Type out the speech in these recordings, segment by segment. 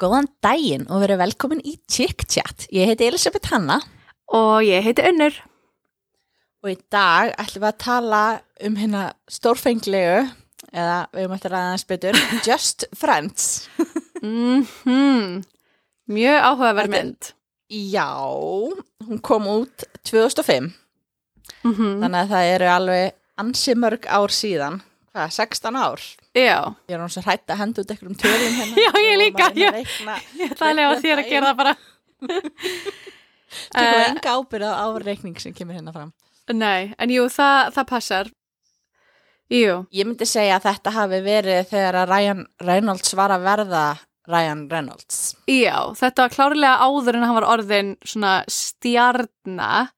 Góðan daginn og verið velkomin í Chick Chat. Ég heiti Elisabeth Hanna Og ég heiti Unnur. og í dag ætlum við að tala um hérna stórfenglegu, eða við höfum eftir aðeins betur, Just Friends. Mm Mjög áhugaverð mynd. Já, hún kom út 2005, Mm þannig að það eru alveg ansi mörg ár síðan. Hvað, 16 ár? Já, Ég er svo hrætt að henda út einhverjum tölum hérna. Já, ég líka, já. reikna. ég ætla að lefa þér að gera það bara. Tökum Eh, enga ábyrða á reikning sem kemur hérna fram. Nei, en jú, það, það passar. Jú, Ég myndi segja að þetta hafi verið þegar að Ryan Reynolds var að verða Ryan Reynolds. já, þetta var klárlega áður en hann var orðin svona stjarna,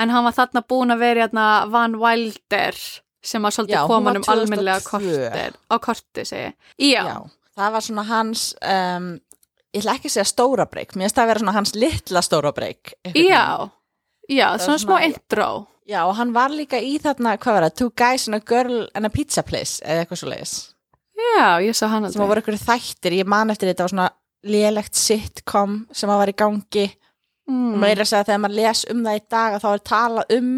en hann var þarna búin að vera hérna Van Wilder sem að Já, svolítið hún koma var um almennilega 2002. kortir, á korti segi. ég. Já, það var svona hans, um, ég ætla ekki að segja stóra breyk, mér finnst það að vera svona hans litla stóra breyk. já, já, var svona smá intro. Já, og hann var líka í þarna, hvað var það, Two Guys and a Girl and a Pizza Place, eða eitthvað svo leiðis. Já, ég sá hann Sem voru einhverju þættir, ég man eftir þetta var svona lélegt sitcom sem að var í gangi. Mm. og meira að segja að þegar maður les um það í dag þá er talað um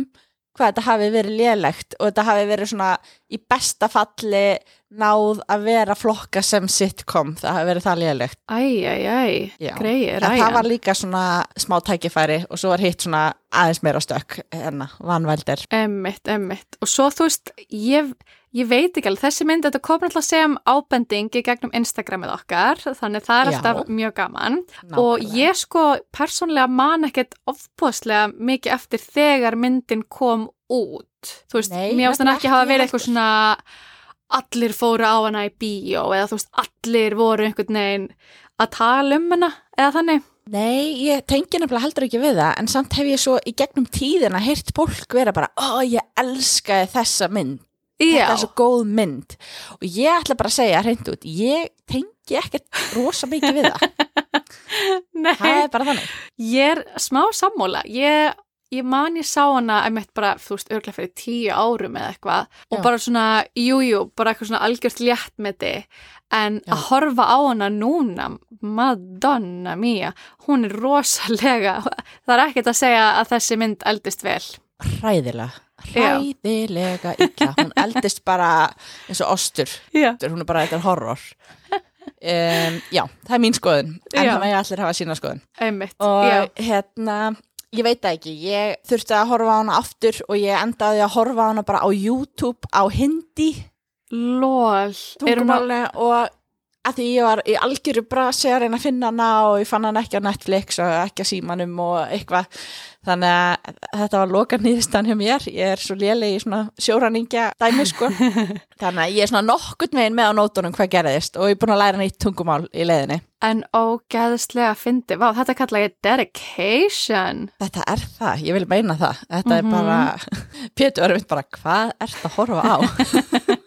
hvað þetta hafi verið lélegt og þetta hafi verið svona í besta falli náð að vera flokka sem sitcom, það hafi verið það lélegt Æ, æ, æ, Já. greið, en það var líka svona smá tækifæri og svo var hitt svona aðeins meira stökk hérna, vanveldir Emmitt, emmitt. Og svo þú veist, ég, ég veit ekki alveg, þessi mynd, þetta kom náttúrulega sem ábending í gegnum Instagramið okkar, þannig það er Já. alltaf mjög gaman. Og ég sko persónlega man ekkert ofbúðslega mikið eftir þegar myndin kom út. Þú veist, Nei, mér ást hann nefnilega ekki hafa verið eitthvað svona allir fóru á hana í bíó eða þú veist, allir voru einhvern veginn að tala um hana eða þannig. Nei, ég tengi nefnilega heldur ekki við það en samt hef ég svo í gegnum tíðina heyrt fólk vera bara, ó ég elskaði þessa mynd þetta er svo góð mynd og ég ætla bara að segja hreint út, ég tengi ekkert rosa mikið við það Nei. það er bara þannig Ég er smá sammóla. Ég, ég man ég sá hana einmitt bara, þú veist, örglega fyrir tíu árum eða eitthvað og Já. bara svona, jújú, jú, bara eitthvað svona algjört létt með þið. En Já. að horfa á hana núna, madonna mía, hún er rosalega, það er ekkert að segja að þessi mynd eldist vel. hræðilega, Já. Hræðilega illa, hún eldist bara eins og ostur, Já. hún er bara þetta er horror. Um, já, það er mín skoðun. En Já. það með allir hafa sína skoðun. Einmitt, og hérna ég veit ekki, ég þurfti að horfa á hana aftur og ég endaði að horfa á hana bara á YouTube á hindi. Á, tungumáli og að því ég var í algjöru brasi að reyna að finna hana og ég fann hana ekki á Netflix og ekki á símanum og eitthvað. Þannig að þetta var loka nýðstan hjá mér. Ég er svo léleg í svona sjóraningja dæmi sko. Þannig að ég er svona nokkurt megin með á nótunum hvað gerðist og ég er búin að læra nýtt tungumál í leiðinni. En ógeðslega fyndi. Vá, þetta kalla ég dedication. þetta er það, ég vil meina það. Þetta Mhm. er bara, Pétur er mitt bara hvað ert að horfa á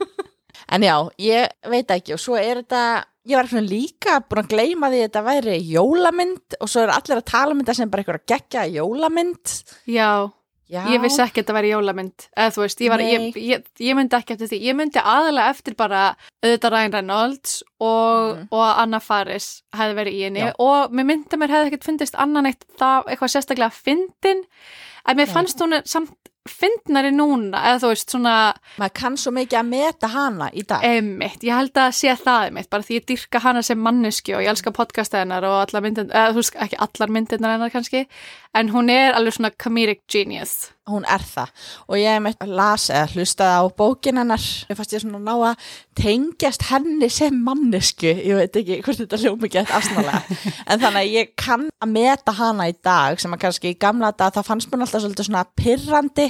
en já, ég veit ekki og svo er þetta, ég var svona líka búin að gleyma því að þetta væri jólamynd og svo er allir að tala um þetta sem bara einhverja geggja jólamynd. Já, já, Ég vissi ekki að þetta væri jólamynd. Eða þú veist, ég, var, ég, ég, ég myndi ekki eftir því. Ég myndi aðalega eftir bara auðvitað Ryan Reynolds og, Mhm. og Anna Faris hefði verið í henni. Já. og mér myndi mér hefði ekkert fundist annan eitt það eitthvað sérstaklega fyndin. En mér fannst hún samt fyndnari núna eða þú veist svona maður kann svo mikið að meta hana í dag Einmitt, ég held að sé það einmitt, bara því ég dyrka hana sem manneski og ég elska podcasta hennar og allar myndin, eða þú veist ekki allar myndirnar hennar kannski, en hún er alveg svona comedic genius. Hún er það. Og ég meitt las eða hlustaði á bókin hennar. Ég fannst ég svona ná að tengjast henni sem mannesku ég veit ekki hvort þetta ekki eftir afsnálega en þannig að ég kann að meta hana í dag sem að kannski í gamla dag þá fannst mér alltaf svolítið svona pirrandi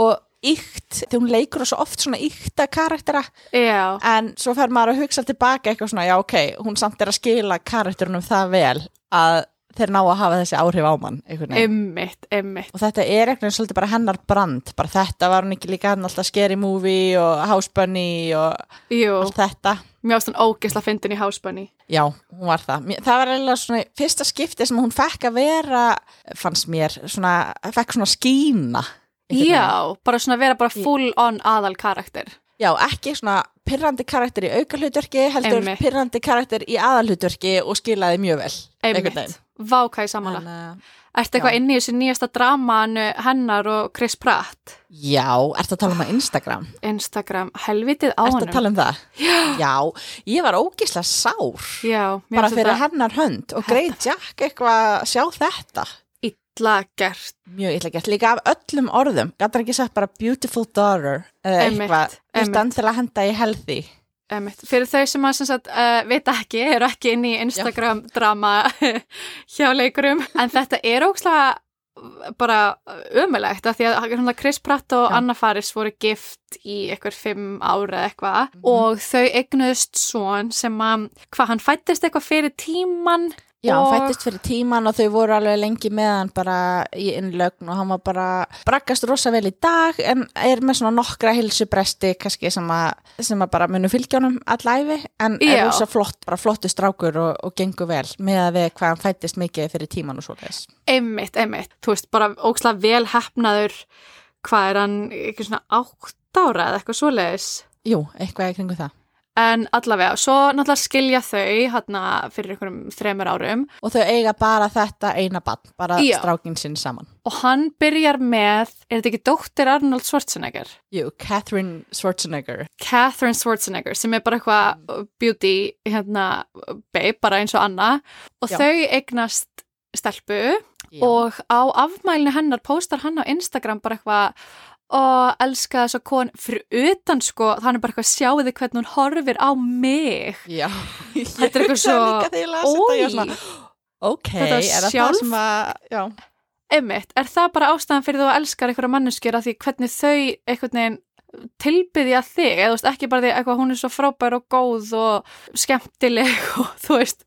og ykt, þegar hún leikur svo oft svona ykta karaktera. Já, en svo fer maður að hugsa tilbaka eitthvað svona, já ok, hún samt er að skila karakterunum það vel að þeir ná að hafa þessi áhrif á mann einmitt, einmitt. og þetta er eitthvað svolítið bara hennar brand bara þetta var hún ekki líka hann alltaf Scary Movie og House Bunny og Jú, allt þetta mér ást hún ógeðsla fyndin í House Bunny. já, hún var það það var eiginlega svona fyrsta skipti sem hún fekk að vera fannst mér svona, fekk svona skína. Já, bara svona vera bara full on aðal karakter. Já, ekki svona pirrandi karakter í auka hlutverki, heldur Einmitt. pirrandi karakter í aðalhlutverki og skilaði mjög vel. Einmitt. Vákaði samanlega. Þannig að- Ertu eitthvað já. inni í þessu nýjasta dramanu hennar og Chris Pratt? Já, ertu að tala um að Instagram? Instagram, helvitið á Ertu honum. að tala um það? Já. Já, ég var ógislega sár. Já, bara fyrir þetta hennar hönd og greið Jack eitthvað að sjá þetta. Illa gert. Mjög illa gert, líka af öllum orðum. Gætar ekki sagt bara beautiful daughter eða eitthvað, stand til að henda í healthy. Einmitt. Fyrir þau sem að uh, vita ekki, eru ekki inn í Instagram drama hjá leikurum, en þetta er ókslega bara ömulegt að því að Chris Pratt og Já. Anna Faris voru gift í eitthvað fimm ára eitthvað Mhm. og þau eignuðust svon sem að, hvað hann fættist eitthvað fyrir tíman Já, hann Og- fættist fyrir tíman og þau voru alveg lengi með hann bara í innlögn og hann var bara braggast rosa vel í dag en er með svona nokkra hilsubresti kannski sem að, sem að bara munu fylgja honum allæfi en er Já. rosa flott, bara flottu strákur og, og gengur vel með að við hvað hann fættist mikið fyrir tíman og svo þess. einmitt, einmitt, þú veist, bara ókslega vel hefnaður, hvað er hann, eitthvað svona átt ára eða eitthvað svoleiðis. Jú, eitthvað í kringu það. En allavega, svo náttúrulega skilja þau hérna fyrir einhverjum þremur árum Og þau eiga bara þetta eina bann, bara Já. strákin sinn saman. og hann byrjar með, er þetta ekki dóttir Arnold Schwarzenegger? Jú, Catherine Schwarzenegger. Catherine Schwarzenegger sem er bara eitthvað beauty hérna, babe, bara eins og Anna og Já. þau eignast stelpu Já. og á afmælinu hennar póstar hann á Instagram bara eitthvað og elska þess að kon fyrir utan sko, þannig bara eitthvað sjáu þið hvernig hún horfir á mig. Já, Þetta er eitthvað svo- ég þetta, ég Ói, svona, ok, Þetta er það sjálf- að, einmitt, er það bara ástæðan fyrir þú að elskar einhverja manneskjur að því hvernig þau einhvern veginn tilbyðja þig, eða þú veist ekki bara því eitthvað hún er svo frábær og góð og skemmtileg og þú veist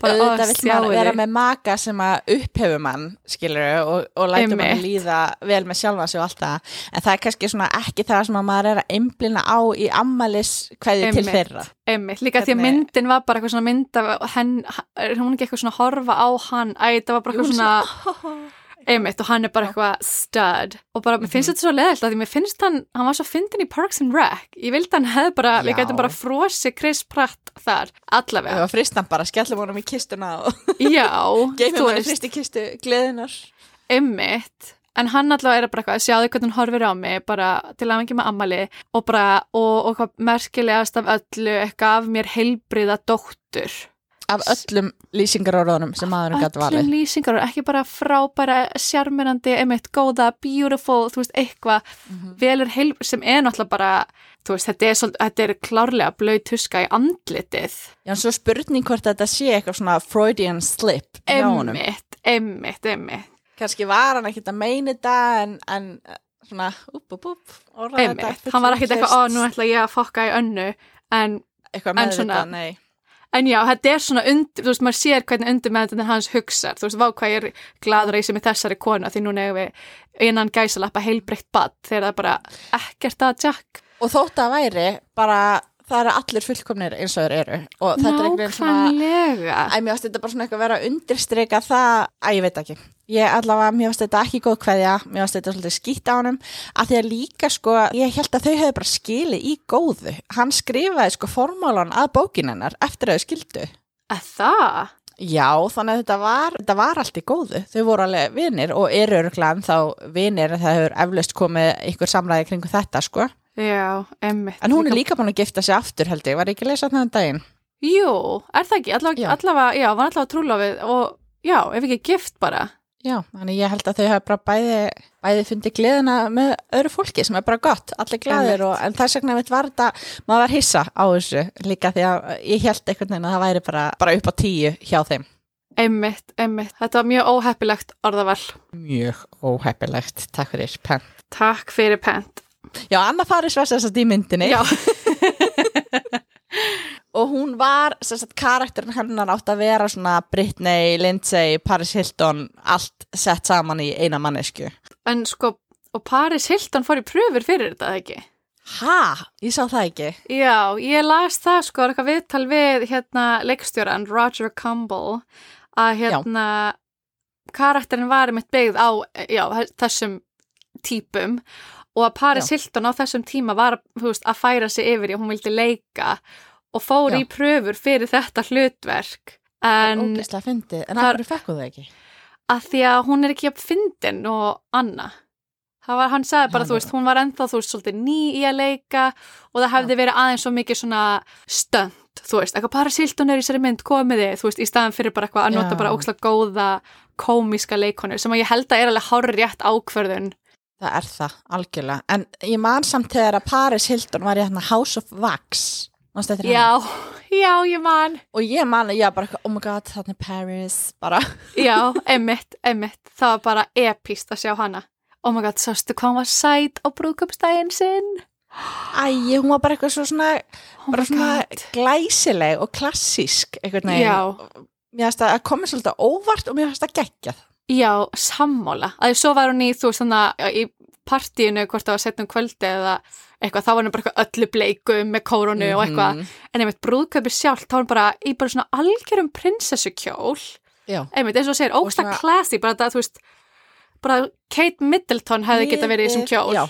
bara, auðvitað vill maður vera með maka sem að upphefur mann, skilur og, og mann Einmitt. líða vel með sjálfa sig og allt það, en það er kannski svona ekki það sem að maður er að einblina á í ammalis hverju til þeirra. Einmitt, líka því að Hvernig- myndin var bara eitthvað svona mynd af henn, er hún ekki eitthvað svona horfa á hann, æ, það var bara eitthvað svona einmitt og hann er bara eitthvað stud. Og bara, mér Mhm. finnst þetta svo leðilt að því mér finnst hann, hann var svo fyndin í Parks and Rec. Ég vildi hann hefði bara, við Já. gætum bara frosi Chris Pratt þar, allavega. Og fristan bara, skellum honum í kistuna og já, geymum hann í fristi kistu gleðinar einmitt. En hann allavega er bara eitthvað, sjáðu hvernig hann horfir á mig bara til að með ammali og bara, og, og hvað merkilegast af öllu, eitthvað af mér heilbriða dóttur af öllum lýsingaróðunum sem maðurinn gæti valið öllum lýsingar og ekki bara frábæra sjarmirandi, einmitt góða, beautiful þú veist, eitthvað Mhm. velur heil sem er náttúrulega bara þú veist, þetta er, svol, þetta er klárlega blöð tuska í andlitið. Já, en svo spurning hvort þetta sé eitthvað svona Freudian slip einmitt, einmitt, einmitt. Kannski var hann ekkert að meina þetta en, en eh, svona upp, upp, upp orðaði þetta hann var ekkit eitthvað, ó, nú ætla ég að fokka í önnu en, Eitthvað en með svona- þetta, nei en já, þetta er svona undir, þú veist, maður sér hvernig undir með þetta hans hugsar, þú veist, vá hvað ég er gladur í sem er þessari konu, því núna eigum við innan gæsalappa heilbreytt bad þegar það er bara ekkert að Jack Og þótt að væri bara, það eru allir fullkomnir eins og þeir eru og þetta er einhvern veginn svona Æ, mér finnst þetta bara svona eitthvað að vera að undirstrika það, æ, ég veit ekki. Ég allavega, mér finnst þetta ekki góð kveðja, mér finnst þetta svolítið skýtt á honum, að því að líka sko, ég held að þau hefðu bara skilið í góðu. Hann skrifaði sko formálan að bókin hennar eftir að þau skildu. Að það? Já, þannig að þetta var, þetta var allt í góðu. Þau voru alveg vinir og eru örglega en þá vinir en það hefur eflaust komið ykkur samræði kringu þetta, sko. Já, emmitt. En hún er líka búin að gifta sig aftur, held ég. Var ekki að lesa þarna um daginn? Jú, er það ekki? Allavega, Já. allavega já, var allavega trúlofið og já, ef ekki gift bara. Já, þannig ég held að þau hafa bara bæði, bæði fundið gleðina með öðru fólki sem er bara gott, allir glæðir og, en þess vegna veit var þetta, maður var hissa á þessu líka því að ég held einhvern veginn að það væri bara, bara upp á tíu hjá þeim. Emmitt, emmitt. Þetta var mjög óheppilegt orðaval. Mjög óheppilegt, takk fyrir penn. Takk fyrir pent. Já, Anna Faris var sérstætt í myndinni Já, og hún var, sérstætt karakterin hennar átt að vera svona Britney, Lindsay, Paris Hilton, allt sett saman í eina mannesku. en sko, og Paris Hilton fór í pröfur fyrir þetta, ekki? Ha? Ég sá það ekki. Já, ég las það sko, eitthvað viðtal við hérna leikstjóran Roger Campbell að hérna karakterin var mitt byggð á já, þessum típum og að Paris Já. Hilton á þessum tíma var veist, að færa sig yfir í, hún vildi leika og fór Já. í pröfur fyrir þetta hlutverk. En ógeðslega fyndið, en það- af hverju fekk hún það ekki? að því að hún er ekki jafn fyndin og Anna. Það var, hann sagði bara, þú veist, hún var ennþá þú veist, svolítið ný í að leika og það hefði verið aðeins svo mikið svona stönd, þú veist, eitthvað bara Silton er í sér mynd, komið þið, þú veist, í staðan fyrir bara eitthvað að nota bara ókslega góða komíska leikonur, sem að ég held að er alveg hár rétt ákvörðun Það er það, algjörlega. En ég man samt þegar að Paris Hilton var í hérna House of Wax. Já, já, ég man Og ég man, já, bara, oh my god, þarna er Paris, bara. Já, einmitt, einmitt það var bara epíst að sjá hana Oh my god, sástu hvað hún var sæt á brúðköpstægin sinn Æ, hún var bara eitthvað svo svona, Oh bara svona God. glæsileg og klassísk, eitthvað. Já, Mér finnst það að komið svolítið óvart og mér finnst það geggjað. Já, sammála. Að svo var hún í, þú veist, þannig að í partíinu, hvort það var setnum kvöldi eða eitthvað, þá var hún bara eitthvað öllu bleikum með kórunu og eitthvað. Mhm. En einmitt brúðköpi sjálf, þá var hún bara í bara svona algjörum prinsessukjól. Já. Einmitt, eins og segir, ógsta classy, bara það, þú veist, bara Kate Middleton hefði geta verið í þessum kjól. Já,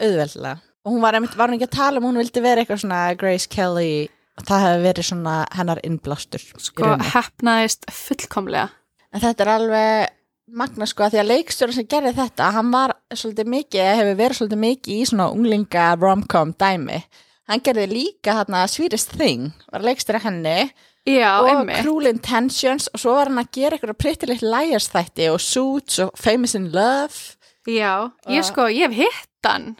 auðveldlega. Og hún var, einmitt, var hún ekki að tala um, hún vildi vera eitthvað svona Grace Kelly, það hefði verið svona hennar innblástur. Sko, hefnaðist fullkomlega. En þetta er alveg magna sko að því að leikstjóra sem gerði þetta, hann var svolítið mikið, hefur verið svolítið mikið í svona unglinga rom-com dæmi. Hann gerði líka hérna Sweetest Thing, var leikstjóra henni Já, og einmitt. Cruel Intentions og svo var hann að gera eitthvað pretty little liars þætti og Suits og Famous in Love. Já, ég sko, ég hef hitt hann.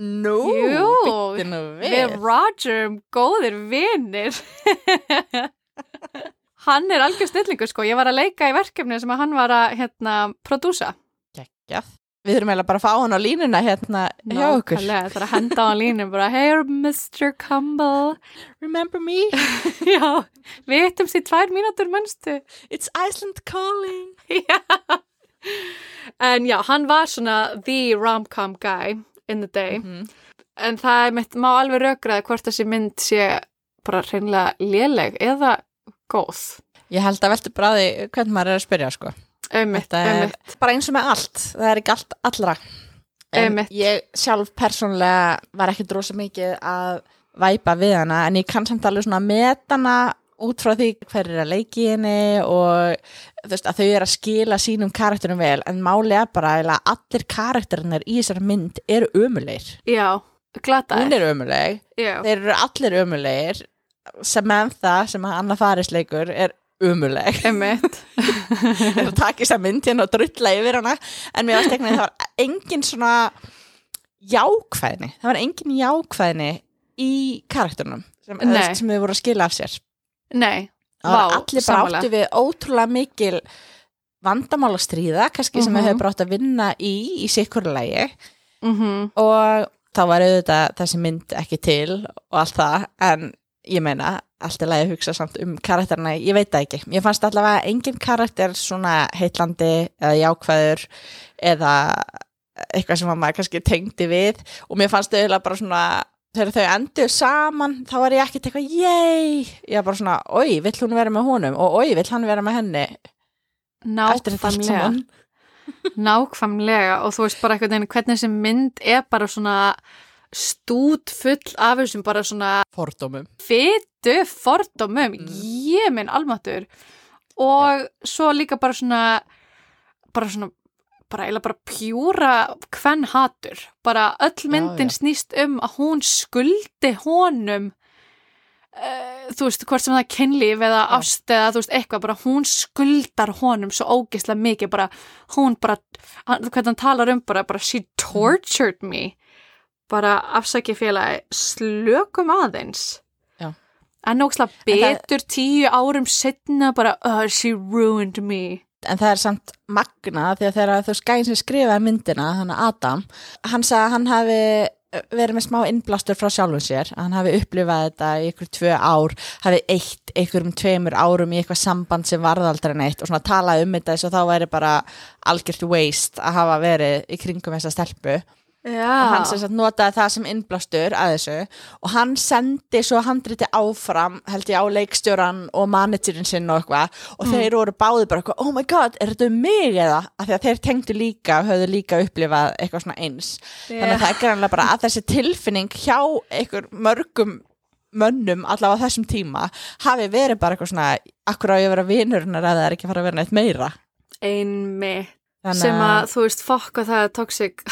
Nú, Jú, byttu nú við. Við Roger góðir vinir. hann er algjör stillingur sko. Ég var að leika í verkefni sem hann var að hérna, prodúsa. Geggjað. Við þurfum eiginlega bara að fá hann á línuna hérna hjá okkur. Nákvæmlega, Það er að henda á hann línum bara Hey Mr. Campbell. Remember me? Já, við hittum sér tvær mínútur mannstu. It's Iceland calling. Já. En já, hann var svona the rom-com guy in the day. Mhm. En það er mitt, má alveg rökraði hvort þessi mynd sé bara hreinlega léleg eða góð. Ég held að veltu því hvernig maður er að spyrja sko. Einmitt, Þetta er einmitt. bara eins og með allt, það er ekki allt allra. En Einmitt. ég sjálf persónlega var ekki drosa mikið að væpa við hana en ég kann samt alveg svona að meta hana út frá því hver er að leiki henni og þú veist að þau eru að skila sínum karakterum vel en máli er bara eiginlega að allir karakterinir í þessar mynd eru ömulegir. Já, glataði. Hún er ömuleg, Já, þeir eru allir ömulegir Samantha sem að Anna Faris leikur er ömuleg einmitt. er að að mynd hérna og drulla yfir hana. En mér varst ekki það var engin svona jákvæðni. Það var engin jákvæðni í karakternum sem, sem þau voru að skila af sér. Nei, það Vá, allir sammála. áttu við ótrúlega mikil vandamál að stríða kannski sem þau hefur bara átt að vinna í í sikkurlegi mm og þá var auðvitað þessi mynd ekki til og allt það en ég meina allt er lagi að hugsa samt um karakterina ég veit það ekki, ég fannst allavega engin karakter svona heitlandi eða jákvæður eða eitthvað sem að maður kannski tengdi við. Og mér fannst auðvitað bara svona þegar þau endur saman þá var ég ekkert eitthvað yey, ég var bara svona oi, vill hún vera með honum? Og oi, vill hann vera með henni? Nákvæmlega. Nákvæmlega. Og þú veist bara veginn hvernig þessi mynd er bara svona stút full af þessum bara svona fordómum. fytu fordómum, Mm. ég minn almatur og svo líka bara svona bara svona bara bara pjúra hvern hatur, bara öll myndin já. snýst um að hún skuldi honum uh, þú veist, hvort sem það er kynlíf eða Já. ást eða þú veist, eitthvað, bara hún skuldar honum svo ógeðslega mikið, bara hún bara, hann, hvernig hann talar um bara, bara she tortured me bara afsækja félagi slökum aðeins. Já. en ógeðslega En það- betur tíu árum setna bara, oh, she ruined me. En það er samt magna því að þegar þú skæðin sem skrifaði myndina hann Adam, hann sagði að hann hafi verið með smá innblástur frá sjálfum sér að hann hafi upplifað þetta í ykkur tvö ár, hafi eitt ykkur um tveimur árum í eitthvað samband sem varð aldrei neitt og svona talaði um þetta þess að þá væri bara algjört waste að hafa verið í kringum þessa stelpu Já. og hann sem sagt notaði það sem innblástur að þessu. Og hann sendi svo handriti áfram held ég á leikstjóran og managerinn sinn og eitthvað. Og þeir voru báði bara eitthvað, oh my god, er þetta um mig eða? Af því að þeir tengdu líka og höfðu líka upplifað eitthvað svona eins. Þannig að það er grannlega bara að þessi tilfinning hjá einhver mörgum mönnum allavega á þessum tíma hafi verið bara eitthvað svona akkur á ég að vera vinurinn eða það er ekki fara að vera neitt meira? Einmi. Þannig Sem að, þú veist, fokk og það er toxic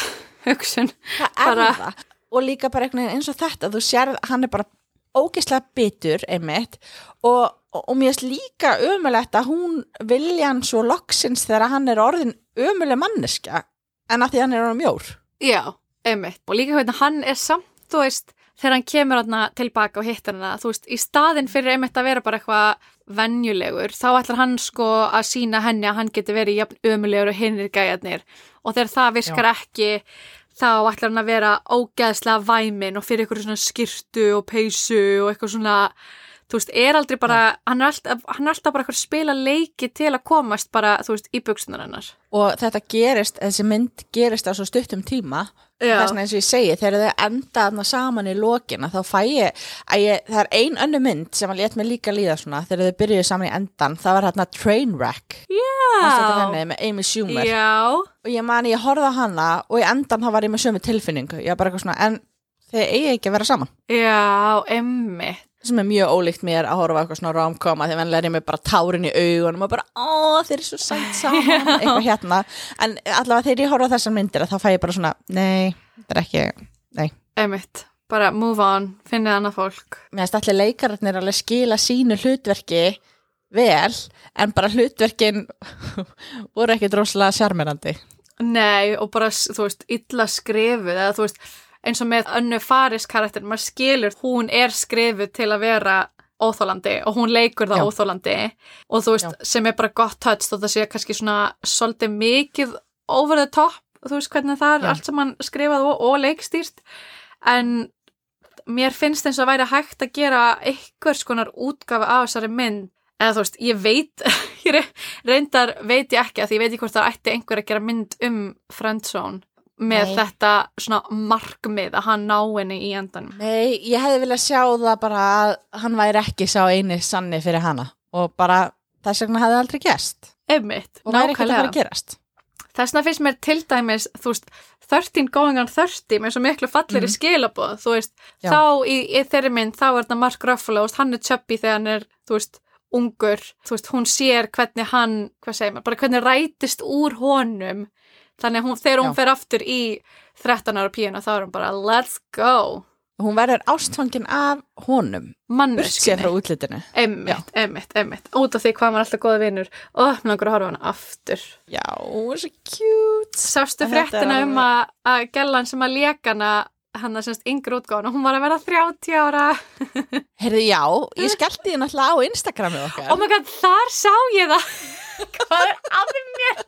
hugsun. það er bara- það og líka bara einhvern veginn eins og þetta þú sérð hann er bara ógeðslega bitur einmitt og, og, og mér finnst líka ömulegt að hún vilja hann svo loksins þegar hann er orðin ömuleg manneska en að því hann er orðin mjór Já, einmitt. Og líka hvernig hann er samt, þú veist, þegar hann kemur hann tilbaka og hittar hana, þú veist, í staðin fyrir einmitt að vera bara eitthvað venjulegur, þá ætlar hann sko að sína henni að hann geti verið jafn ömulegur og hinnir gæjarnir. Og þegar það virkar ekki þá ætlar hann að vera ógeðslega væmin og fyrir eitthvað svona skirtu og peysu og eitthvað svona þú veist, er aldrei bara, hann er alltaf, hann er alltaf bara eitthvað að spila leiki til að komast bara, þú veist, í buksunar hennar. og þetta gerist, þessi mynd gerist á svo stuttum tíma Já. þess vegna eins og ég segi, þegar þau enda þarna saman í lokina, þá fæ ég að ég, það er ein önnu mynd sem að létt mig líka líða svona, þegar þau byrjuðu saman í endan það var hérna Trainwreck henni, með Amy Schumer Já. og ég man ég horfði á hana og í endan þá var ég með sömu tilfinningu ég var bara eitthvað svona, en þeir eigi ekki að vera saman Já, emmi. Sem er mjög ólíkt mér að horfa eitthvað svona romkoma því venlega er ég með bara tárin í augunum og bara, ó, þeir eru svo sætt saman eitthvað hérna, en allavega þegar ég horfa þessar myndir þá fæ ég bara svona nei, þetta er ekki, nei Emmitt. Bara move on, finnið annað fólk. mér finnst allir leikararnir alveg skila sínu hlutverki vel, en bara hlutverkin voru ekki droslega sjarmirandi Nei, og bara, þú veist, illa skrifuð, eða þú veist, eins og með önnu Faris karakter, maður skilur, hún er skrifuð til að vera óþólandi og hún leikur það Já. óþólandi og þú veist, sem er bara gott touch og það sé kannski svona svolítið mikið over the top, þú veist hvernig það er Já. allt saman skrifað og, og leikstýrt. En mér finnst eins og væri hægt að gera einhvers konar útgafa af þessari mynd. Eða þú veist, ég veit ég re- reyndar veit ég ekki að því ég veit ekki hvort það ætti einhver að gera mynd um Friendzone með Nei. þetta svona markmið að hann ná henni í endanum Nei, ég hefði viljað sjá það bara að hann væri ekki sá eini sanni fyrir hana og bara þess vegna hefði aldrei gerst einmitt, og væri ekki nákvæmlega að gerast þess vegna finnst mér til dæmis þú veist, 13 going on 30 með svo miklu fallir í Mhm. skilabóð þú veist, Já. þá í, í þeirri mynd þá er þetta Mark Ruffalo, hann er chubby þegar hann er, þú veist, ungur þú veist, hún sér hvernig hann hvað segir maður, bara hvernig rætist úr honum þannig að hún, þegar hún Já. fer aftur í 13 ára píuna þá er hún bara let's go. Hún verður ástfangin af honum. Burtséð frá manneskinu, útlitinu. Einmitt, einmitt, einmitt. Út af því hvað maður alltaf góða vinnur og mér langar að horfa hana aftur. Já, hún er svo cute. Sástu En þetta er fréttina um alveg- að, að gellan sem að léka hana hann að semst yngri útgáðan og hún var að vera 30 ára. Heyrðu, já, ég skellti því náttúrulega á Instagramið okkar. Oh my god, þar sá ég það. Hvað er að mér?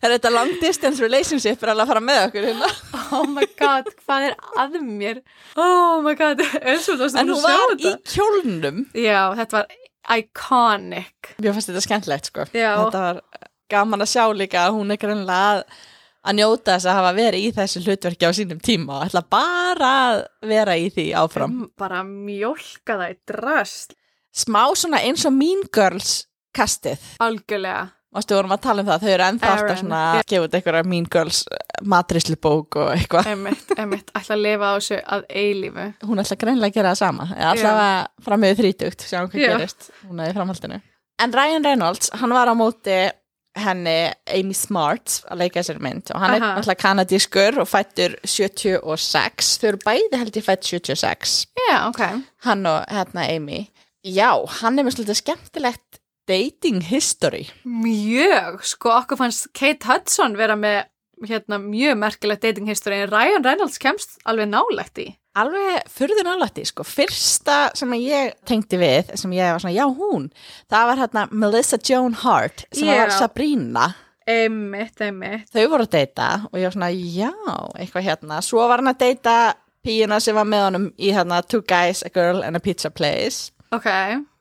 Er þetta long distance relationship er alveg að fara með okkur hérna? Oh my god, hvað er að mér? Oh my god, eins og þú varst En að hún sjá var í þetta. kjólnum. Já, þetta var iconic. Mér fannst þetta skemmtilegt sko. Já. Þetta var gaman að sjá líka að hún er greinlega að, njóta þess að hafa verið í þessu hlutverki á sínum tíma og ætla bara að vera í því áfram. Bara mjólka það í drast Smá svona eins og Mean Girls kastið. Algjörlega Mástu vorum að tala um það, þau eru ennþá alltaf svona að gefa út einhverja Mean Girls matríslubók og eitthvað. Einmitt, einmitt, ætla að lifa á þessu að eilífu. Hún ætla greinlega að gera það sama Alltaf að fram með þrítugt, sjáum hvað Já. gerist Hún er í framhaldinu. En Ryan Reynolds, hann var á móti henni Amy Smart að leika þessari mynd og hann er Aha. alltaf kanadískur og fættur 76 þau eru bæði held ég fætt 76 Já, ok. Hann og hérna Amy. Já, hann er með svolítið skemmtilegt dating history Mjög, sko okkur fannst Kate Hudson vera með hérna mjög merkilegt dating history en Ryan Reynolds kemst alveg nálægt í. alveg furður nálætti sko. fyrsta sem ég tengdi við sem ég var svona, já hún það var hérna Melissa Joan Hart sem Já. var Sabrina Einmitt, einmitt. þau voru að deyta og ég var svona, já, eitthvað hérna svo var hann að deyta píuna sem var með honum í hérna Two Guys, a Girl and a Pizza Place Ok,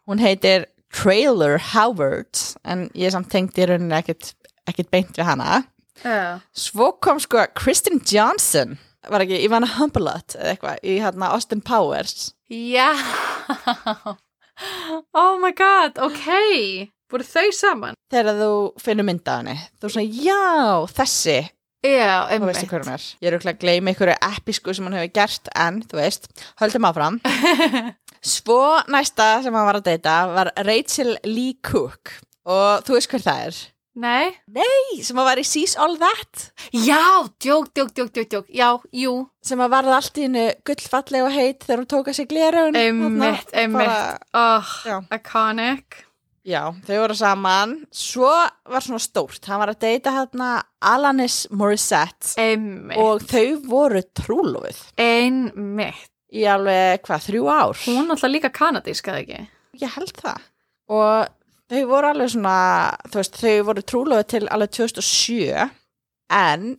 hún heitir Trailer Howard en ég samt tengdi í rauninni ekkit, ekkit beint við hana Já. Svo kom sko Kristen Johnson var ekki Ivana Humboldt eða eitthvað í hérna Austin Powers Já. Oh my god, ok. Voru þau saman? þegar þú finnur mynda henni þú er svona, já, þessi Já, einmitt. ég er auðvitað að gleyma einhverju episku sem hún hefur gert en, þú veist, höldum áfram svo næsta sem hann var að deyta var Rachel Lee Cook og þú veist hver það er Nei? Nei, sem að var í Sees All That Já, djók, djók, djók, djók, djók. Já, jú. sem að varða allt í hennu gullfalleg og heit þegar hún tók að sig glerun Einmitt, einmitt. Oh, Já. iconic. Já, þau voru saman Svo var svona stórt Hann var að deyta hérna Alanis Morissette Einmitt. og þau voru trúlofið Einmitt. Í alveg, hvað, þrjú ár Hún alltaf líka kanadísk, eða ekki? Ég held það og þau voru alveg svona þú veist, þau voru trúlofið til alveg 2007 en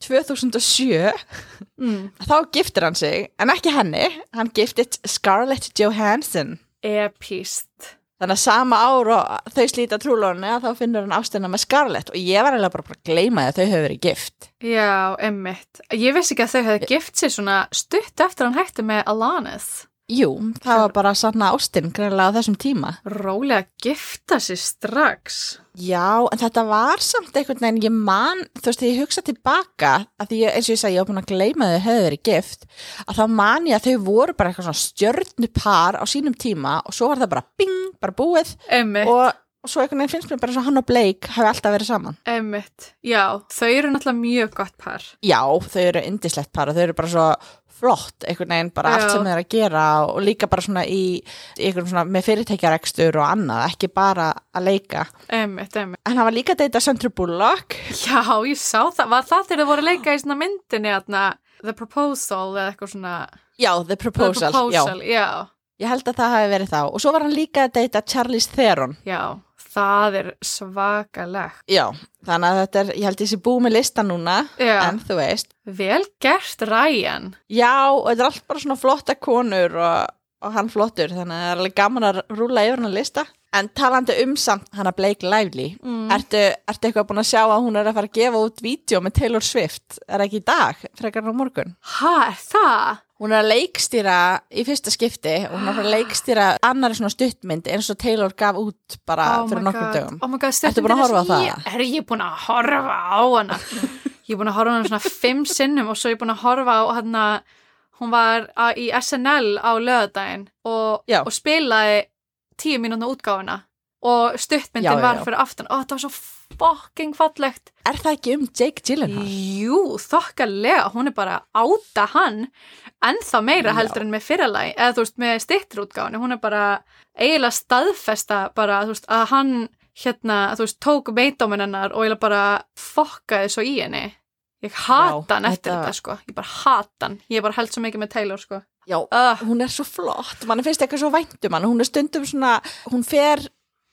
2007 Mm. þá giftir hann sig en ekki henni, hann giftist Scarlett Johansson Epist. Þannig að sama ár og þau slíta trúlónu að þá finnur hann ástina með Scarlett og ég var eiginlega bara, að gleyma því að þau hefur verið gift. Já, einmitt. Ég vissi ekki að þau hefði gift sér svona stutt eftir hann hætti með Alanis. Jú, það var bara sanna ástin greinlega á þessum tíma. Rólega gifta sér strax. Já, en þetta var samt einhvern veginn, ég man, þú veist, ég hugsa tilbaka, að því eins og ég sagði, ég var búin að gleyma að þau hefur verið gift, að þá man ég að þau voru bara eitthvað svona stjörnupar á sínum tíma og svo var það bara bing, bara búið og, og svo einhvern veginn finnst mér bara og hann og Blake hafi alltaf verið saman. Einmitt. Já, þau eru náttúrulega mjög gott par. Já, þau eru indislegt par og þau eru bara svo flott, einhvern veginn bara allt Já. sem þau eru að gera og líka bara svona í, í einhvern svona með fyrirtækjarekstur og annað, ekki bara að leika. Einmitt, einmitt. En hann var líka að deyta Sandra Bullock. Já, ég sá það. Var það þegar þau voru að leika í svona myndinni, atna, The Proposal eða eitthvað svona... Já, The Proposal. The Proposal, já. Já, ég held að það hafi verið þá. Og svo var hann líka að deyta Charlize Theron. Já, það er svakalegt. Já, þannig að þetta er, ég held ég sé búið með lista núna, Já. en þú veist. Vel gert, Ryan. Já, og þetta er allt bara svona flotta konur og, og hann flottur, þannig að það er alveg gaman að rúla yfir hann að lista. En talandi um samt hana Blake Lively, Mm. ertu, ertu eitthvað búin að sjá að hún er að fara að gefa út vídeo með Taylor Swift? Er ekki í dag, frekar á morgun? Ha, er það? Hún er að leikstýra í fyrsta skipti og hún er að fara að leikstýra annari svona stuttmynd eins og Taylor gaf út bara fyrir nokkur dögum. Oh my god, Ertu búin að horfa á það? Ég, er ég búin að horfa á hana? ég er búin að horfa á hana svona fimm sinnum og svo er ég búin að horfa á hana, hún var í SNL á lögadaginn og, og spilaði tíu mínúna útgáfuna og stuttmyndin Já, já, var já. fyrir aftan. Ó, það var svo fucking fallegt. Er það ekki um Jake Gyllenhaal? Jú, þokkalega, hún er bara áta hann ennþá meira Já. heldur en með fyrralagi, eða þú veist með stittrútgáinu, hún er bara eiginlega staðfesta bara, veist, að hann hérna, þú veist, tók meitdómin hennar og eiginlega bara fokkaði svo í henni. Ég hata hann eftir þetta- þetta, sko, ég bara hata hann, ég er bara held svo mikið með Taylor, sko. Já, Uh, hún er svo flott, mann finnst eitthvað svo væntum hann, hún er stundum svona, hún fer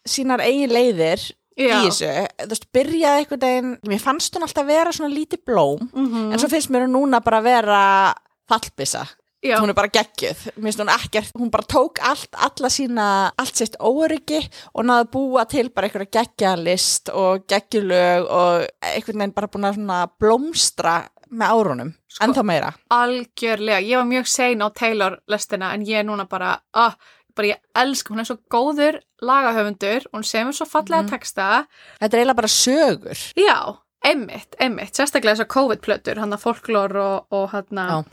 sínar eigin leiðir já. í þessu, þú veist, byrjaði einhvern veginn, mér fannst hún alltaf vera svona lítið blóm, Mhm. en svo finnst mér hún núna bara vera fallbissa, já. hún er bara geggjuð, mér finnst hún ekkert, hún bara tók allt, alla sína, allt sitt óryggi og náði að búa til bara einhverja geggjalist og geggjulög og einhvern veginn bara búin að svona blómstra með árunum, Sko- ennþá meira. algjörlega, ég var mjög sein á Taylor lestina en ég er núna bara, ah, bara ég elska, hún er svo góður lagahöfundur, hún semur svo fallega Mhm. texta Þetta er eiginlega bara sögur. Já, einmitt, einmitt, sérstaklega þessar COVID-plötur, hann að folklór og, og hann að,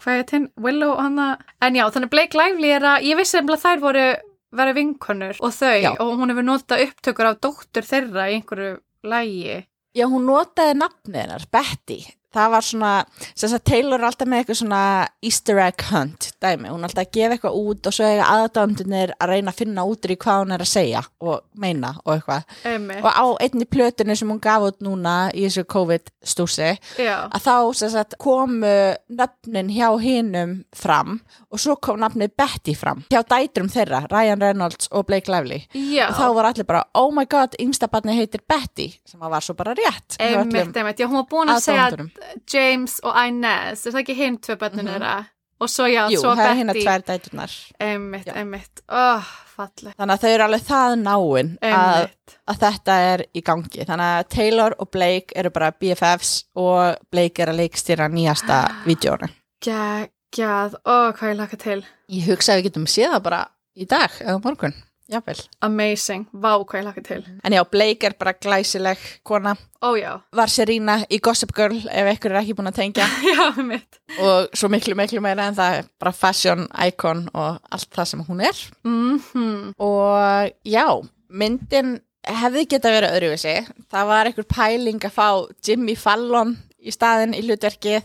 hvað er þinn, Willow, hann að, en já, þannig Blake Lively er að, ég vissi að þær voru verið vinkonur og þau, Já. og hún hefur notað upptökur af dóttur þeirra í einhverju lægi. Já, hún notaði nafnið hennar, Betty. Það var svona, sem sagt, Taylor er alltaf með eitthvað svona easter egg hunt dæmi. Hún er alltaf að gefa eitthvað út og svo eiga aðdændunir að reyna að finna út í hvað hún er að segja og meina og eitthvað. Einmitt, Og á einni plötunni sem hún gaf út núna í þessu COVID-stúsi, já, að þá sagt, komu nöfnin hjá hinum fram og svo kom nafnið Betty fram. Hjá dætrum þeirra, Ryan Reynolds og Blake Lively. já, Og þá var allir bara, oh my god, yngsta barni heitir Betty, sem að var svo bara rétt. einmitt, já, hún var búin að segja aðdáendunum. James og Inez, er það ekki hinn tvö bönnun Mhm. þeirra? og svo já, Jú, svo það er hérna Betty tvær dætunar. einmitt, Já. einmitt, oh, falleg Þannig að þau eru alveg það náin að, að þetta er í gangi. Þannig að Taylor og Blake eru bara BFFs og Blake er að leikstýra nýjasta vídjónu. geggjað oh, hvað ég laka til, Ég hugsa að við getum séð það bara í dag eða morgun. Jável. amazing vá hvað ég laka til, En já, Blake er bara glæsileg kona. ó já Var Serena í Gossip Girl ef ykkur er ekki búin að tengja. já, einmitt og svo miklu, miklu meira en það er bara fashion icon og allt það sem hún er. mhm, Og já, myndin hefði geta verið öðruvísi. Það var einhver pæling að fá Jimmy Fallon í staðin í hlutverkið.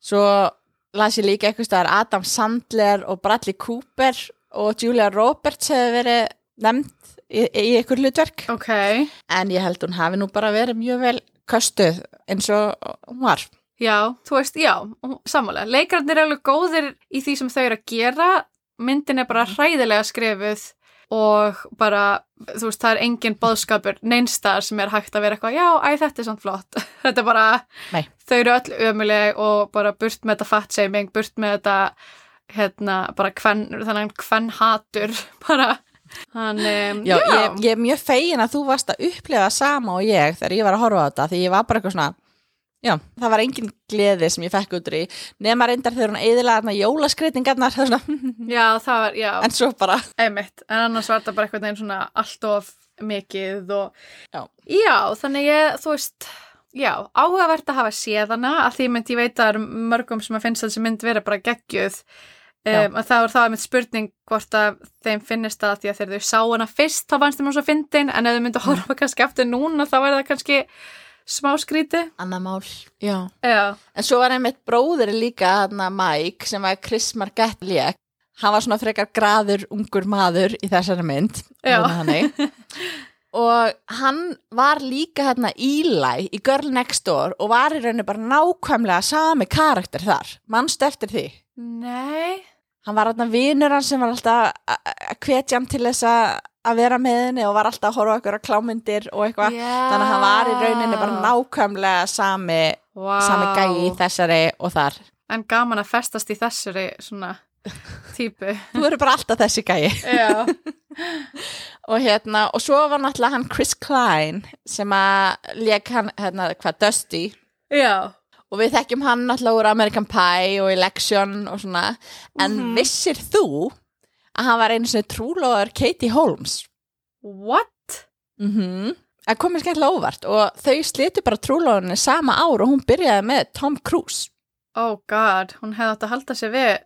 Svo las ég líka eitthvað staðar Adam Sandler og Bradley Cooper og Julia Roberts hefði verið nefnd í, í einhver hlutverk. ok En ég held hún hafi nú bara verið mjög vel köstuð eins og hún var. Já, þú veist, já, sammálega. Leikarnir er alveg góðir í því sem þau eru að gera. Myndin er bara hræðilega skrifuð og bara, þú veist, það er engin bóðskapur neinstar sem er hægt að vera eitthvað, já, æ, þetta er samt flott. þetta er bara, Nei. þau eru öll ömuleg og bara burt með þetta fatshaming, burt með þetta, hérna, bara hven, þannig hvern hatur, bara, hann, um, Já, Ég, ég er mjög fegin að þú varst að upplefa sama og ég þegar ég var að horfa á þetta því ég var bara eitthvað svona Já, það var engin gleði sem ég fekk út í nema reyndar þegar hún þarna jólaskreitingarnar já, já. en svo bara Einmitt, en annars var þetta bara eitthvað neginn svona allt of mikið og Já. já þannig ég, þú veist já, áhugavert að hafa séð hana að því mynd ég veit að það eru mörgum sem að finnst þessi mynd vera bara geggjuð Já. Um, að það var það einmitt spurning hvort að þeim finnist það því að þegar þau sá hana fyrst þá fannst þeim hún svo fyndin en ef þau myndu að horfa kannski aftur núna þá væri það kannski smá skríti Anna mál. Já. já, En svo var einmitt bróðir líka þarna Mike sem var Chris Margett lék. Hann var svona frekar graður ungur maður í þessari mynd og hann var líka hérna Eli í Girl Next Door og var í rauninni bara nákvæmlega sami karakter þar, mannstu eftir því? Nei hann var hérna vinur hann sem var alltaf að- hvetja hann til þess að vera með henni og var alltaf að horfa á einhverja klámyndir og eitthvað, þannig að hann var í rauninni bara nákvæmlega sami, wow. sami gæi í þessari og þar. En gaman að festast í þessari svona típu. Þú eru bara alltaf þessi gæi. Og hérna, og svo var náttúrulega hann Chris Klein sem að leik hann, hérna, hvað, Dusty. Já, og við þekkjum hann náttúrulega úr American Pie og Election og svona, en Mhm. vissir þú að hann var einu sinni trúlóður Katie Holmes what? mhm Það komið skemmtilega óvart og þau slitu bara trúlóðunni sama ár og hún byrjaði með Tom Cruise. Oh god, hún hefði átt að halda sig við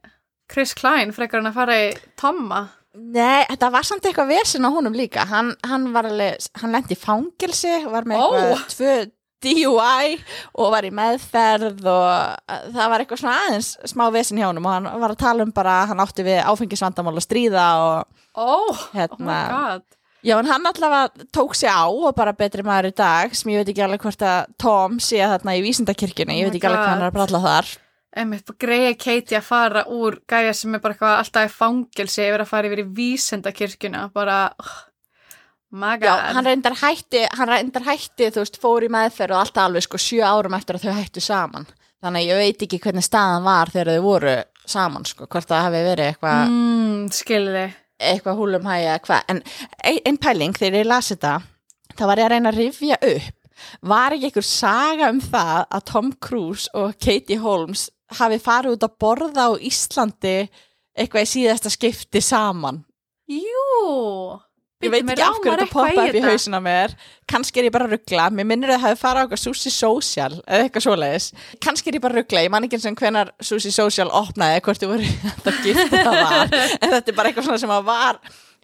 Chris Klein frekar en að fara í Tomma Nei, þetta var samt eitthvað vesen á honum líka. Hann, hann hann lendi í fangilsi, var með Ó. eitthvað tvö DUI og var í meðferð og það var eitthvað svona aðeins smá vesen hjá honum og hann var að tala um bara að hann átti við áfengisvandamál að stríða og Oh, oh my hérna, god. Já en hann allavega tók sig á og bara betri maður í dag sem ég veit ekki alveg hvort að Tom sé þarna í vísindakirkjunni, ég Oh veit ekki alveg hvað hann er að bralla þar. Einmitt, greiði Katie að fara úr gæja sem er bara eitthvað alltaf í fangelsi yfir að fara yfir í vísendakirkjuna bara, oh, Já, hann reyndar hætti, hann reyndar hætti, þú veist, fór í meðferð og alltaf alveg sko sjö árum eftir að þau hættu saman. Þannig að ég veit ekki hvernig staðan var þegar þau voru saman, sko, hvort það hafi verið eitthvað mm, skilði eitthvað húlum hægja eða hvað. En ein, ein pæling þegar ég las þetta, þá var ég að reyna að rifja upp. Var ekki einhver saga um það að Tom Cruise og Katie Holmes hafi farið út að borða á Íslandi eitthvað í síðasta skipti saman? Jú Ég veit ekki af hverju þetta poppa upp í hausina mér. Kannski er ég bara að ruggla, mér minnir að það hafi farið á eitthvað Sushi Social eða eitthvað svoleiðis. Kannski er ég bara að ruggla, ég man ekki eins og hvenar Sushi Social opnaði eða hvort þið voru þetta gift það var, en þetta er bara eitthvað svona sem að var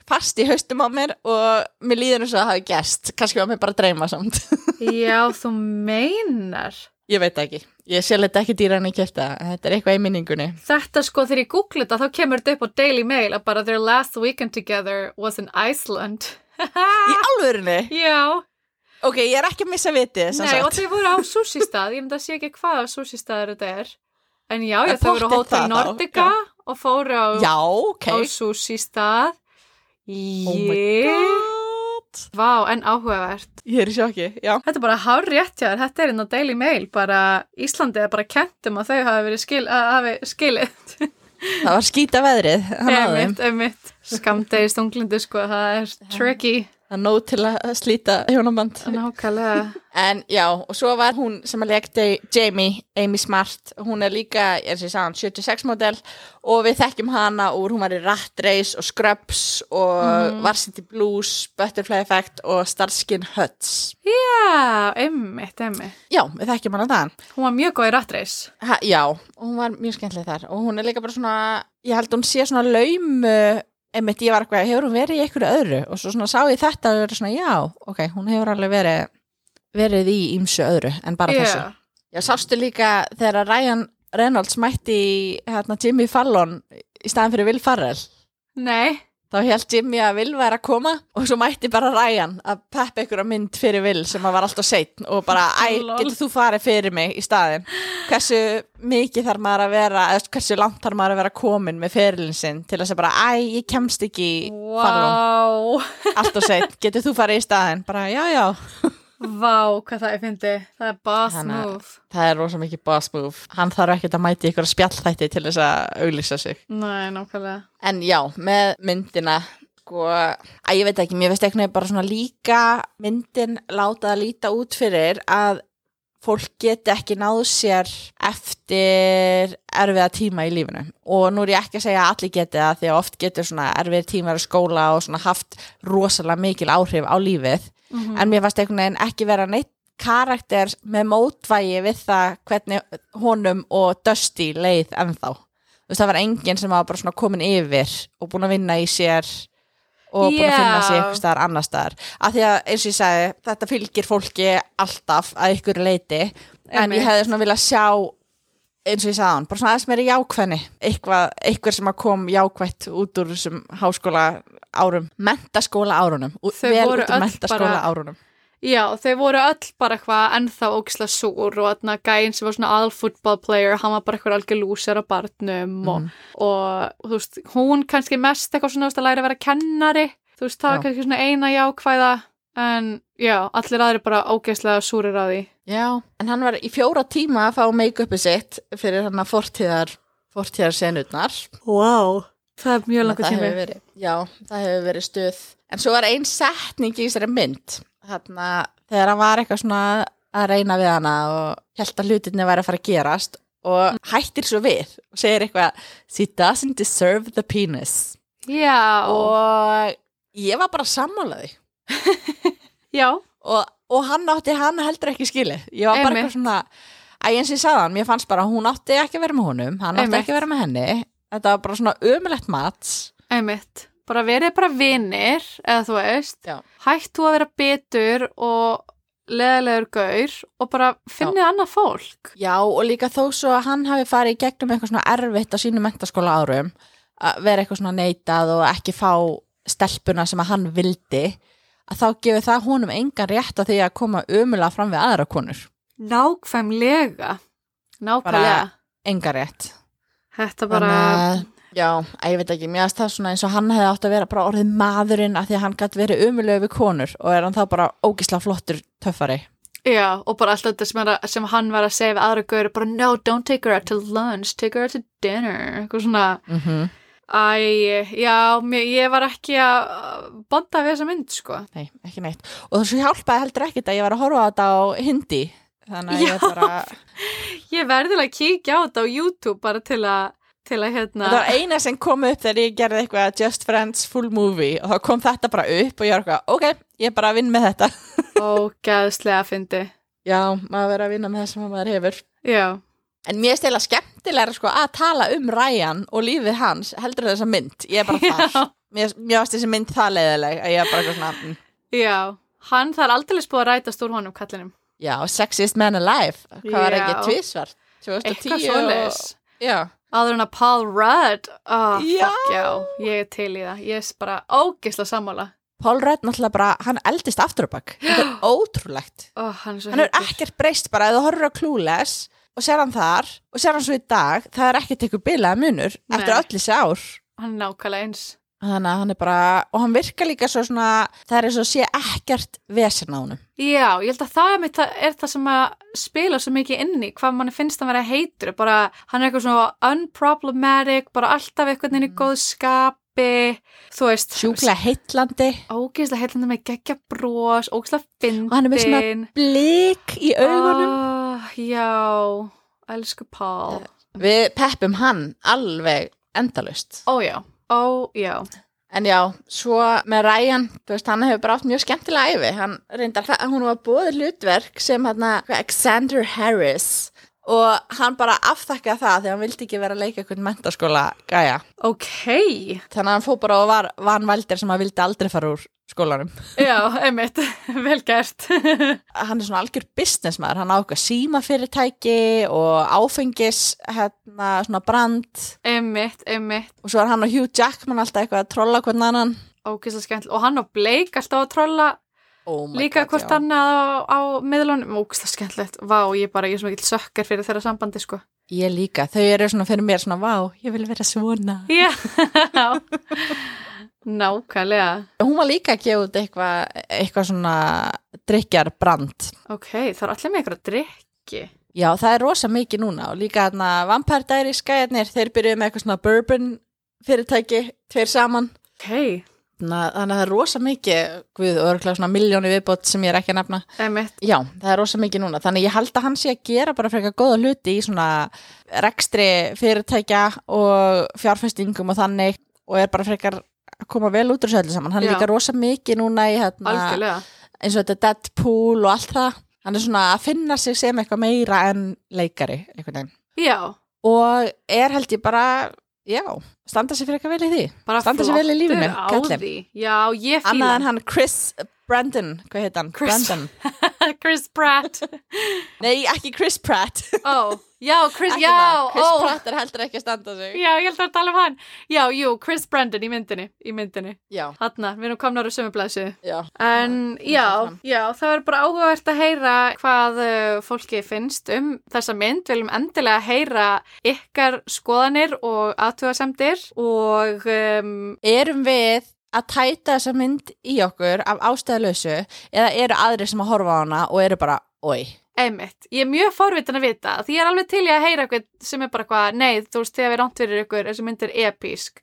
fast í haustum á mér og mér líður eins og það hafi gest kannski var mér bara að dreyma samt. Já, þú meinar ég veit ekki, ég sé þetta ekki dýra en ég kæfta þetta er eitthvað í minningunni. Þetta sko þegar ég googla þetta þá kemur þetta upp á Daily Mail að bara their last weekend together was in Iceland. Í alvörinni, Já, ok, ég er ekki að missa vitið sem nei og sagt. þau voru á sushi stað ég myndi að sé ekki hvað sushi staður þetta er. En já, En þau voru á Hotel Nordica já. og fóru á, já, ok. á sushi stað oh my Ég, god vá, en áhugavert ég er í sjokki, já Þetta er bara hár rétt hjá þér, þetta er inn á Daily Mail bara Íslandi er bara kentum að þau hafi verið skil, að hafi skilið það var skýta veðrið. Einmitt, einmitt. Skamdegi stunglindi, sko, það er tricky. Það er nóg til að slíta hjónaband. Nákvæmlega. en já, og svo var hún sem að leikti Jamie, Amy Smart. Hún er líka, eins og ég sagði hann, 76 model. Og við þekkjum hana úr hún var í Rat Race og Scrubs og Varsity Blues, Butterfly Effect og Starskin Huts Já, einmitt, einmitt. já, við þekkjum hana þann Hún var mjög góð í rattreis. Ha, já, hún var mjög skemmtileg þar. Og hún er líka bara svona, ég held hún sé svona laumu, einmitt ég var eitthvað hefur hún verið í einhverju öðru og svo svona sá ég þetta og verið svona, já, ok, hún hefur alveg verið, verið í ímsu öðru en bara þessu. Já, sástu líka þegar Ryan Reynolds mætti hérna, Jimmy Fallon í staðan fyrir Will Farrell Nei. Þá held Jimmy að Will væri að koma og svo mætti bara Ryan að peppa ykkur mynd fyrir Will sem að var alltaf seitt og bara, æ, getur þú farið fyrir mig í staðin hversu mikið þarf maður að vera eða hversu langt þarf maður að vera komin með fyrirlin sinn til að segja bara, æ, ég kemst ekki í Fallon, Vá. alltaf seitt getur þú farið í staðin, bara, já, já Vá, hvað það er fyndið. Það er boss Þannig að- move. það er rosa mikið boss move hann þarf ekkert að mæti ykkur spjallþætti til þess að auglýsa sig Nei, nákvæmlega. En já, með myndina sko, að ég veit ekki, mér veist eitthvað bara svona líka myndin láta að líta út fyrir að fólk geti ekki náð sér eftir erfiða tíma í lífinu og nú er ég ekki að segja að allir geti það því að oft getur svona erfiðir tímar í skóla og svona haft rosalega mikil áhrif á lífið en mér fannst einhvern veginn ekki vera neitt karakter með mótvægi við það hvernig honum og Dusty leið ennþá þú veist það var enginn sem var bara svona komin yfir og búin að vinna í sér og búin að finna Já. eitthvað staðar annar staðar af því að eins og ég sagði þetta fylgir fólki alltaf að ykkur leiti en Einmitt. ég hefði svona viljað sjá eins og ég sagði hann, bara svona aðeins meiri jákvæðni. Eitthvað, sem að kom jákvætt út úr þessum háskóla árum, mentaskóla árunum. Þau vel út úr mentaskóla bara- árunum. Já, þau voru öll bara eitthvað ennþá ógislega súr og þarna gæinn sem var svona all football player, hann var bara eitthvað algjör lúser á barnum og, Mhm. og þú veist, hún kannski mest eitthvað svona að læra að vera kennari, þú veist, það var kannski svona eina jákvæða, en já, allir aðri bara ógeðslega súrir á því. Já, en hann var í fjóra tíma að fá make-upið sitt fyrir hann að fortíðar fortíðar senurnar Wow. Það er mjög tími. hefur verið, já, það hefur verið stuð en svo var ein setning í þessari mynd þarna, þegar hann var eitthvað svona að reyna við hana og held að hlutinni væri að fara að gerast og hættir svo við og segir eitthvað she doesn't deserve the penis Já, og ég var bara sammálaði og, og hann átti hann heldur ekki skilið ég var bara eitthvað svona að eins og ég sagði hann, mér fannst bara að hún átti ekki að vera með honum hann átti Einmitt. ekki að vera með henni þetta var bara svona ömulegt mats einmitt. Bara verið bara vinir, eða þú veist, Já. hættu að vera bitur og leðilegur gaur og bara finnið annað fólk. já og líka þó svo að hann hafi farið í gegnum eitthvað svona erfitt á sínu mentaskóla árum að vera eitthvað svona neitað og ekki fá stelpuna sem að hann vildi að þá gefur það honum engan rétt að því að koma ömulega fram við aðra konur Nákvæmlega. Nákvæmlega. engan rétt Þetta bara, Þannig já, ég veit ekki, mér aðst það svona eins og hann hefði átt að vera bara orðið maðurinn að því að hann gæti verið umulegu við konur og er hann þá bara ógislega flottur töffari. já, og bara alltaf þetta sem, er, að- sem hann var að segja við aðra gaur, bara no, don't take her out to lunch, take her out to dinner, eitthvað svona, Mm -hmm. Æ, já, mér, ég var ekki að bonda við þessa mynd, sko. Nei, ekki neitt. Og þessu hjálpaði heldur ekkit að ég var að horfa á þetta á hindi. Þannig að ég Já. bara, Ég verðilega að kíkja á þetta á YouTube bara til að, til að hérna, þetta var eina sem kom upp þegar ég gerði eitthvað Just Friends full movie og þá kom þetta bara upp og ég var eitthvað, ok, ég er bara að vinna með þetta. ógæðslega fyndi. Já, maður verið að vinna með það sem maður hefur. Já, En mér er stila skemmtilega sko að tala um Ryan og lífið hans heldur en þessa mynd. Ég er bara þar. Mér, varst þessi mynd það leiðileg að ég er bara eitthvað svona, mm, já, hann það er aldrei búið að rætast úr honum kallinum. já, sexiest man alive. Hvað var Já. ekki tvísvar? 2010 Eitthvað svoleiðis. og... Áður en að Paul Rudd, oh, Já. fuck já, ég er til í það, ég er bara ógeðslega sammála. Paul Rudd náttúrulega bara, hann eldist aftur á bakk. Þetta er ótrúlegt. Oh, hann er Hann er ekkert breyst bara, ef þú horfir á Clueless og sér hann þar og sér hann svo í dag, það er ekkert eitthvað bilaða munur eftir Nei. öll þessi ár. Hann er nákvæmlega eins. þannig að hann er bara, og hann virkar líka svo svona, það er eins og sé ekkert vesen á honum. Já, ég held að það er, mitt, er það sem að spila svo mikið inn í, hvað mann finnst að vera heitur, bara hann er eitthvað svona unproblematic, bara alltaf eitthvað inn í góð skapi, þú veist, Sjúklega heitlandi ógeðslega heilandi með geggja brós, ógeðslega fyndin. og hann er með svona blik í augunum. Já, elsku Paul. Við peppum hann alveg endalust. Ó já, ó já. En já, svo með Ryan, þú veist, hann hefur bara átt mjög skemmtilega æfi. Hann reyndar, hún var búið hlutverk sem hann Alexander Harris og hann bara afþakkaði það þegar hann vildi ekki vera að leika eitthvað mentaskóla gæja. Ok, Þannig að hann fóð bara og var vanvældir sem hann vildi aldrei fara úr skólanum. já, einmitt, vel gert. Hann er svona algjör businessmaður, hann á eitthvað símafyrirtæki og áfengis, hérna, svona brand einmitt, einmitt, og svo er hann og Hugh Jackman alltaf eitthvað að trolla hvern annan. ógeðslega skemmtilega. Og hann og Blake alltaf að trolla Oh líka God, hvort já. hann á, á miðlunum, ógeðslega skemmtilegt. Vá, ég bara, ég er svo mikil sökkar fyrir þeirra sambandi, sko. Ég líka, þau eru svona fyrir mér svona, vá, ég vil vera svona. Já, nákvæmlega. Hún var líka að gefa út eitthvað eitthva svona drikjar brand. Ok, það er allir með eitthvað drikki. Já, það er rosa mikið núna og líka þarna Vampire Diaries skæðarnir, þeir byrjuðu með eitthvað svona bourbon fyrirtæki, tveir saman. Ok, Þannig að það er rosa mikið, guð, örgulega svona miljóni viðbót sem ég er ekki að nefna. einmitt. Já, það er rosa mikið núna. Þannig ég held að hann sé að gera bara frekar góða hluti í svona rekstri fyrirtækja og fjárfestingum og þannig og er bara frekar að koma vel út úr þessu öllu saman. Hann er líka rosa mikið núna í hérna, eins og þetta Deadpool og allt það. Hann er svona að finna sig sem eitthvað meira en leikari, einhvern veginn. Já, Og er held ég bara, já, standa sig fyrir eitthvað vel í því. bara Standa sig vel í lífinu, því. Já, ég fíla. Annað en hann Chris Brandon, hvað heit hann? Chris-. Chris Pratt. Nei, ekki Chris Pratt. Ó, já, Chris, Ekki já. Chris ó. Pratt er heldur ekki að standa sig. Já, ég held að tala um hann. Já, jú, Chris Brandon í myndinni, í myndinni. Hanna, við erum komnar á sömu blæsið. já. En já, já, það er bara áhugavert að heyra hvað uh, fólki finnst um þessa mynd. Við viljum endilega heyra ykkar skoðanir og aðtugasemdir og um, Erum við að tæta þessa mynd í okkur af ástæðalösu eða eru aðri sem að horfa á hana og eru bara, oi. Einmitt. Ég er mjög forvitin að vita því ég er alveg til í að heyra eitthvað sem er bara eitthvað, nei, þú veist, þegar við ránt fyrir ykkur, þessi mynd er episk.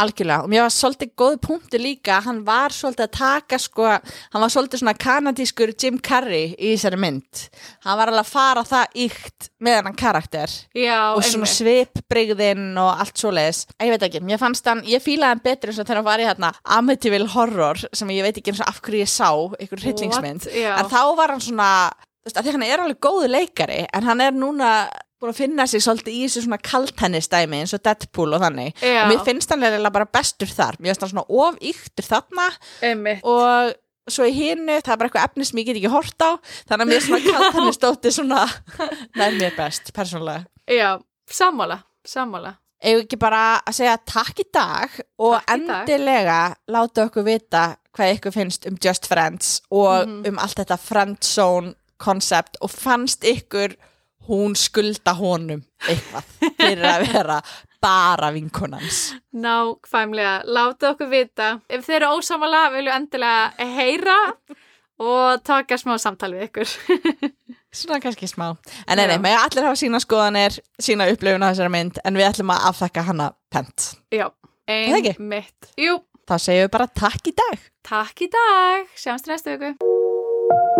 Algjörlega, og mér var svolítið góð punktu líka, hann var svolítið að taka sko, hann var svolítið svona kanadískur Jim Carrey í þessari mynd. Hann var alveg að fara það ykt með hann karakter. Já, og svona einmitt. svipbrigðin og allt svoleiðis ég veit ekki, mér fannst hann, ég fílaði hann og þegar hann var í hérna Amityville Horror sem ég veit ekki eins og af hverju ég sá ykkur hryllingsmynd, en þá var hann svona þú veist, að því hann er alveg góðu leikari en hann er núna búin að finna sig svolítið í þessu svona kaltennistæmi eins og Deadpool og þannig Já. og mér finnst hann eiginlega bara bestur þar mér finnst hann svona of yktur þarna Einmitt. og svo í hinu, það er bara eitthvað efni sem ég get ekki hort á þannig að mér svona kaltennistótti svona nær mér best, persónulega Já, sammála, sammála. við ekki bara að segja takk í dag og Takk endilega láta okkur vita hvað ykkur finnst um Just Friends og Mhm. um allt þetta friendzone koncept og fannst ykkur hún skulda honum eitthvað fyrir að vera bara vinkonans Nákvæmlega, láta okkur vita. Ef þeir eru ósamala, vilju endilega heyra og taka smá samtal við ykkur. svona kannski smá en Já. með allir hafa sína skoðanir sína upplifun af þessari mynd en við ætlum að afþakka hana pent Já, það ekki? einmitt. Jú, þá segjum við bara takk í dag takk í dag. Sjáumst í næstu viku.